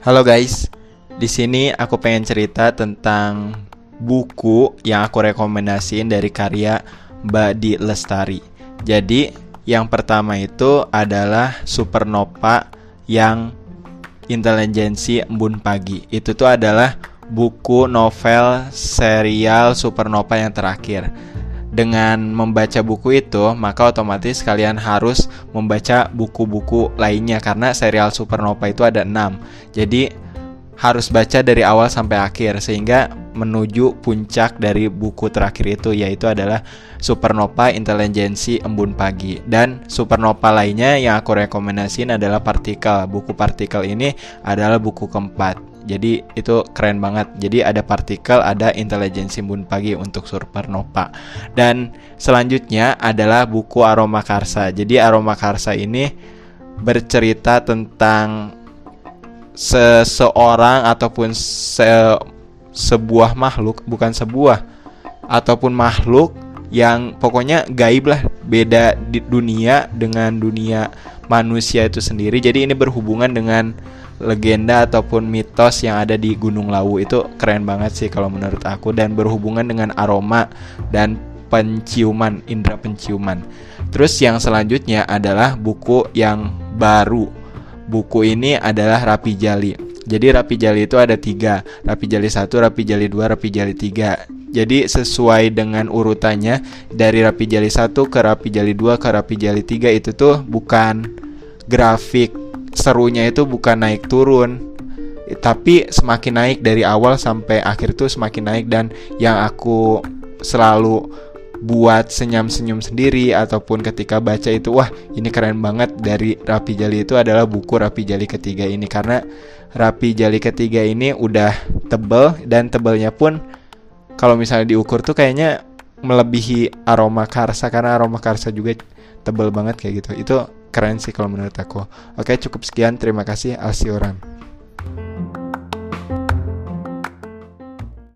Halo guys, di sini aku pengen cerita tentang buku yang aku rekomendasiin dari karya Mbak Di Lestari. Jadi, yang pertama itu adalah Supernova yang intelijensi embun pagi. Itu tuh adalah buku novel serial Supernova yang terakhir dengan membaca buku itu, maka otomatis kalian harus membaca buku-buku lainnya karena serial Supernova itu ada 6. Jadi harus baca dari awal sampai akhir sehingga menuju puncak dari buku terakhir itu yaitu adalah Supernova Intelijensi Embun Pagi dan Supernova lainnya yang aku rekomendasiin adalah Partikel. Buku Partikel ini adalah buku keempat. Jadi itu keren banget. Jadi ada partikel, ada intelijensi embun pagi untuk supernova. Dan selanjutnya adalah buku Aroma Karsa. Jadi Aroma Karsa ini bercerita tentang seseorang ataupun se sebuah makhluk, bukan sebuah ataupun makhluk yang pokoknya gaib lah, beda di dunia dengan dunia manusia itu sendiri. Jadi ini berhubungan dengan legenda ataupun mitos yang ada di Gunung Lawu itu keren banget sih kalau menurut aku dan berhubungan dengan aroma dan penciuman, indera penciuman. Terus yang selanjutnya adalah buku yang baru. Buku ini adalah Rapi Jali. Jadi Rapi Jali itu ada tiga, Rapi Jali satu, Rapi Jali dua, Rapi Jali tiga. Jadi sesuai dengan urutannya dari Rapi Jali satu ke Rapi Jali dua ke Rapi Jali tiga itu tuh bukan grafik serunya itu bukan naik turun. Tapi semakin naik dari awal sampai akhir tuh semakin naik dan yang aku selalu buat senyum-senyum sendiri ataupun ketika baca itu wah ini keren banget dari Rapi Jali itu adalah buku Rapi Jali ketiga ini. Karena Rapi Jali ketiga ini udah tebel dan tebelnya pun kalau misalnya diukur tuh kayaknya melebihi aroma karsa karena aroma karsa juga tebel banget kayak gitu. Itu keren sih kalau menurut aku. Oke cukup sekian. Terima kasih Alsioran